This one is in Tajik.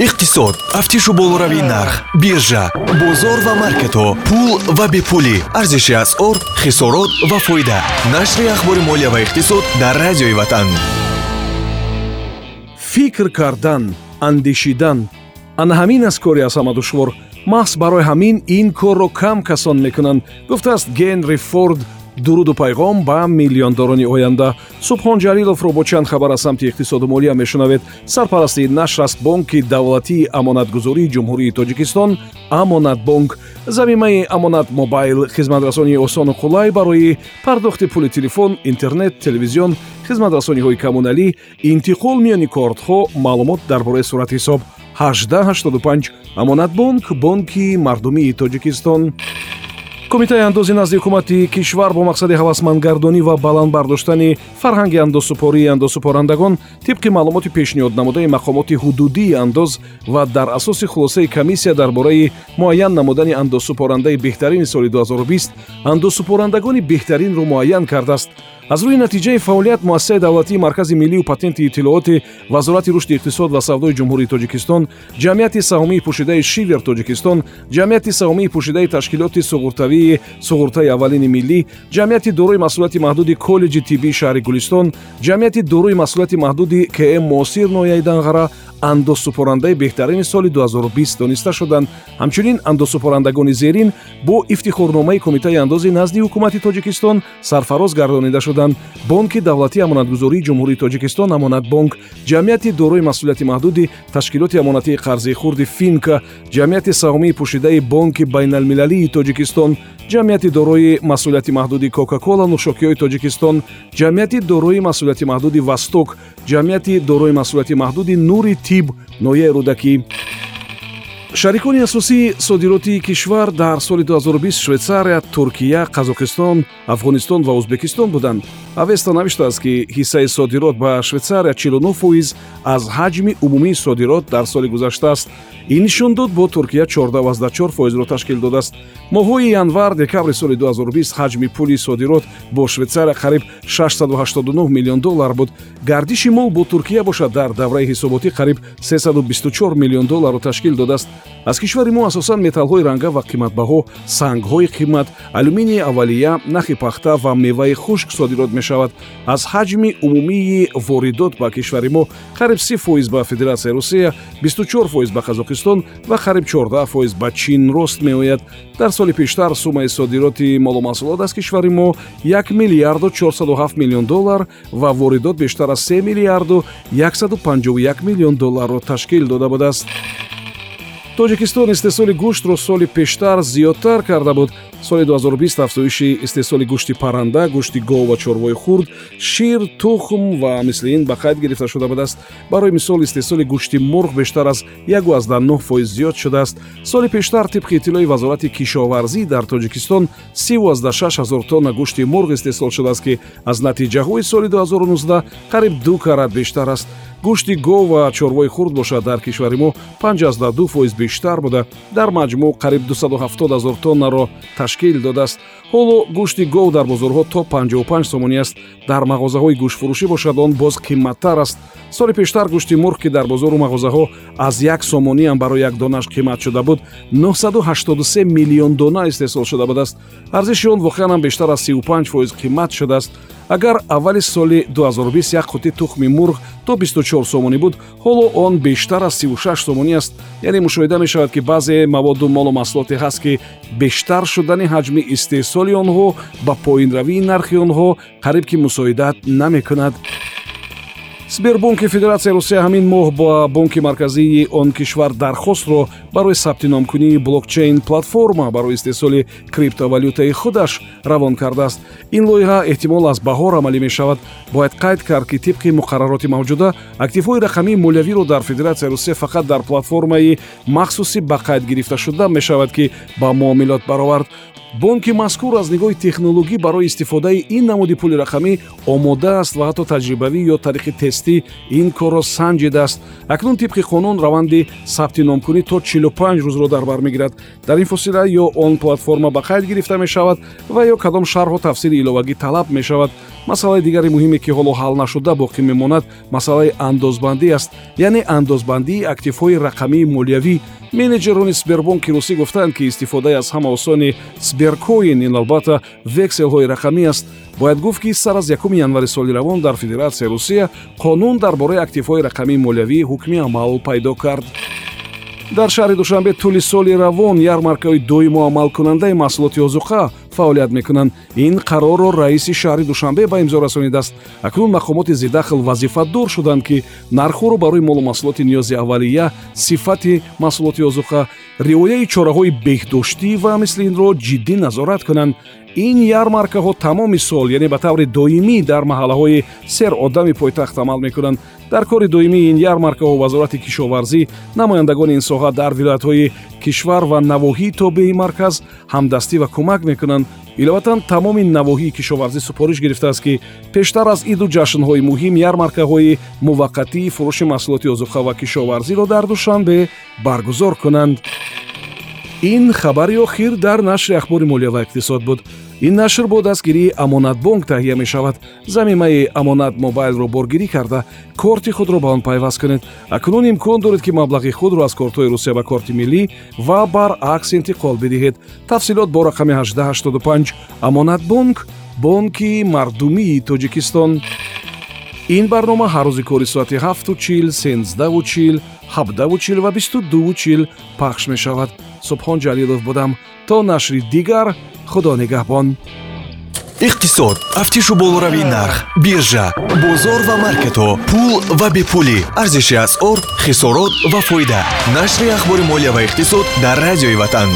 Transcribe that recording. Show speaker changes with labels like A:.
A: иқтисод тафтишу болоравии нарх биржа бозор ва маркетҳо пул ва бепулӣ. Арзиши асъор хисорот ва фоида. Нашри ахбори молия ва иқтисод дар радиои ватан.
B: Фикр кардан андешидан. Ана ҳамин аст кори аз ҳама душвор маҳз барои ҳамин ин корро кам касон мекунанд. Гуфтааст генри форд дуруду пайғом ба миллиондорони оянда. Субҳон ҷалиловро бо чанд хабар аз самти иқтисоду молия мешунавед. Сарпарасти нашр аст бонки давлатии амонатгузории ҷумҳурии тоҷикистон амонатбонк. Замимаи амонат мобайл хизматрасонии осону қулай барои пардохти пули телефон интернет телевизион хизматрасониҳои коммуналӣ интиқол миёни кортҳо маълумот дар бораи суратҳисоб 1885 амонатбонк бонки мардумии тоҷикистон кумитаи андози назди ҳукумати кишвар бо мақсади ҳавасмандгардонӣ ва баланд бардоштани фарҳанги андозсупории андозсупорандагон тибқи маълумоти пешниҳоднамудаи мақомоти ҳудудии андоз ва дар асоси хулосаи комиссия дар бораи муайян намудани андозсупорандаи беҳтарини соли 2020 андозсупорандагони беҳтаринро муайян кардааст аз рӯи натиҷаи фаъолият муассисаи давлатии маркази миллию патенти иттилооти вазорати рушди иқтисод ва савдои ҷумҳурии тоҷикистон ҷамъияти саҳмии пӯшидаи шивер тоҷикистон ҷамъияти саҳмии пӯшидаи ташкилоти суғуртавии суғуртаи аввалини миллӣ ҷамъияти дорои масъулияти маҳдуди коллеҷи тиббии шаҳри гулистон ҷамъияти дорои масъулияти маҳдуди км муосир ноҳияи данғара андозсупорандаи беҳтарини соли 2020 дониста шуданд. Ҳамчунин андозсупорандагони зерин бо ифтихорномаи кумитаи андози назди ҳукумати тоҷикистон сарфароз гардонида шуданд. Бонки давлатии амонатгузории ҷумҳурии тоҷикистон амонатбонк ҷамъияти дорои масъулияти маҳдуди ташкилоти амонатии қарзи хурди финка ҷамъияти саҳмии пӯшидаи бонки байналмилалии тоҷикистон ҷамъияти дорои масъулияти маҳдуди кока-кола нӯшокиҳои тоҷикистон ҷамъияти дорои масъулияти маҳдуди васток ҷамъияти дорои масъулияти маҳдуди нури Antibes, Noieiro daqui. Шарикони асосии содироти кишвар дар соли 2020 швейтсария туркия қазоқистон афғонистон ва ӯзбекистон буданд. Авеста навиштааст ки ҳиссаи содирот ба швейтсария 49 фоиз аз ҳаҷми умумии содирот дар соли гузаштааст ин нишон дод бо туркия 14 фоизро ташкил додааст. Моҳҳои январ декабри соли 2020 ҳаҷми пули содирот бо швейтсария қариб 689 миллион доллар буд. Гардиши мол бо туркия бошад. Дар давраи ҳисоботӣ қариб 324 миллион долларро ташкил додааст аз кишвари мо асосан металлҳои ранга ва қиматбаҳо сангҳои қимат алюминии аввалия нахи пахта ва меваи хушк содирот мешавад. Аз ҳаҷми умумии воридот ба кишвари мо қариб 30 фоиз ба федератсияи русия 24 фоиз ба қазоқистон ва қариб 14 фоиз ба чин рост меояд. Дар соли пештар суммаи содироти молумаҳсулот аз кишвари мо 1 миллиарду 407 миллион доллар ва воридот бештар аз 3 миллиарду 151 миллион долларро ташкил дода будааст тоҷикистон истеҳсоли гӯштро соли пештар зиёдтар карда буд соли 2020 афзоиши истеҳсоли гӯшти парранда гӯшти гов ва чорвои хурд шир тухм ва мисли ин ба қайд гирифта шуда будааст? Барои мисол истеҳсоли гӯшти мурғ бештар аз 19 фоиз зиёд шудааст. Соли пештар тибқи иттилои вазорати кишоварзӣ дар тоҷикистон 36 ҳазор тонна гӯшти мурғ истеҳсол шудааст ки аз натиҷаҳои соли 2019 қариб ду карат бештар аст. Гӯшти гов ва чорвои хурд бошад дар кишвари мо 52 фоиз бештар буда. Дар маҷмӯъ қариб 270 ҳазор тоннаро ташкил додааст. Ҳоло гӯшти гов дар бозорҳо то 55 сомонӣ аст. Дар мағозаҳои гӯштфурӯшӣ бошад он боз қиматтар аст. Соли пештар гӯшти мурғ ки дар бозору мағозаҳо аз як сомониам барои як донааш қимат шуда буд 983 миллион дона истеҳсол шуда будааст. Арзиши он воқеанам бештар аз 35 фоиз қимат шудааст агар аввали соли 2020 як қути тухми мурғ то 24 сомонӣ буд ҳоло он бештар аз 36 сомонӣ аст. Яъне мушоҳида мешавад ки баъзе маводу молу маҳсулоте ҳаст ки бештар шудани ҳаҷми истеҳсоли онҳо ба поинравии нархи онҳо қариб ки мусоидат намекунад сбербонки федератсияи русия ҳамин моҳ ба бонки марказии он кишвар дархостро барои сабти номкунии блокчейн платформа барои истеҳсоли криптовалютаи худаш равон кардааст. Ин лоиҳа эҳтимол аз баҳор амалӣ мешавад. Бояд қайд кард ки тибқи муқаррароти мавҷуда активҳои рақамии молиявиро дар федератсияи русия фақат дар платформаи махсуси ба қайд гирифташуда мешавад ки ба муомилот баровард бонки мазкур аз нигоҳи технологӣ барои истифодаи ин намуди пули рақамӣ омода аст ва ҳатто таҷрибавӣ ё тариқи тестӣ ин корро санҷидааст акнун тибқи қонун раванди сабти номкунӣ то 45 рӯзро дар бар мегирад. Дар ин фосила ё он платформа ба қайд гирифта мешавад ва ё кадом шарҳу тафсири иловагӣ талаб мешавад масъалаи дигари муҳиме ки ҳоло ҳал нашуда боқӣ мемонад масъалаи андозбандӣ аст. Яъне андозбандии активҳои рақамии молиявӣ. Менеҷерони сбербонки русӣ гуфтанд ки истифодаи аз ҳама осони сберкоин ин албатта векселҳои рақамӣ аст. Бояд гуфт ки сар аз 1 январи соли равон дар федератсияи русия қонун дар бораи активҳои рақамии молиявӣ ҳукми амал пайдо кард. Дар шаҳри душанбе тӯли соли равон ярмаркаҳои доиму амалкунандаи маҳсулоти озуқа фаъолият мекунанд. Ин қарорро раиси шаҳри душанбе ба имзо расонидааст. Акнун мақомоти зидахл вазифадор шуданд ки нархҳоро барои молу маҳсулоти ниёзи аввалия сифати маҳсулоти озуқа риояи чораҳои беҳдоштӣ ва мисли инро ҷиддӣ назорат кунанд. Ин ярмаркаҳо тамоми сол яъне ба таври доимӣ дар маҳаллаҳои серодами пойтахт амал мекунанд дар кори доимии ин ярмаркаҳо вазорати кишоварзӣ намояндагони ин соҳа дар вилоятҳои кишвар ва навоҳии тобеи марказ ҳамдастӣ ва кӯмак мекунанд. Иловатан тамоми навоҳии кишоварзӣ супориш гирифтааст ки пештар аз иду ҷашнҳои муҳим ярмаркаҳои муваққатии фурӯши маҳсулоти озуқа ва кишоварзиро дар душанбе баргузор кунанд. Ин хабари охир дар нашри ахбори молия ва иқтисод буд ин нашр бо дастгирии амонатбонк таҳия мешавад. Замимаи амонат мобайлро боргирӣ карда корти худро ба он пайваст кунед. Акнун имкон доред ки маблағи худро аз кортҳои русия ба корти миллӣ ва баръакс интиқол бидиҳед. Тафсилот бо рақами 1885 амонатбонк бонки мардумии тоҷикистон ин барнома ҳар рӯзи кори соати 7чил 13чил 7чил ва 22чил пахш мешавад. Субҳон ҷалилов будам. То нашри дигар худо нигаҳбон.
A: Иқтисод. Тафтишу болоравии нарх биржа бозор ва маркетҳо пул ва бепулӣ. Арзиши асъор хисорот ва фоида. Нашри ахбори молия ва иқтисод дар радиои ватан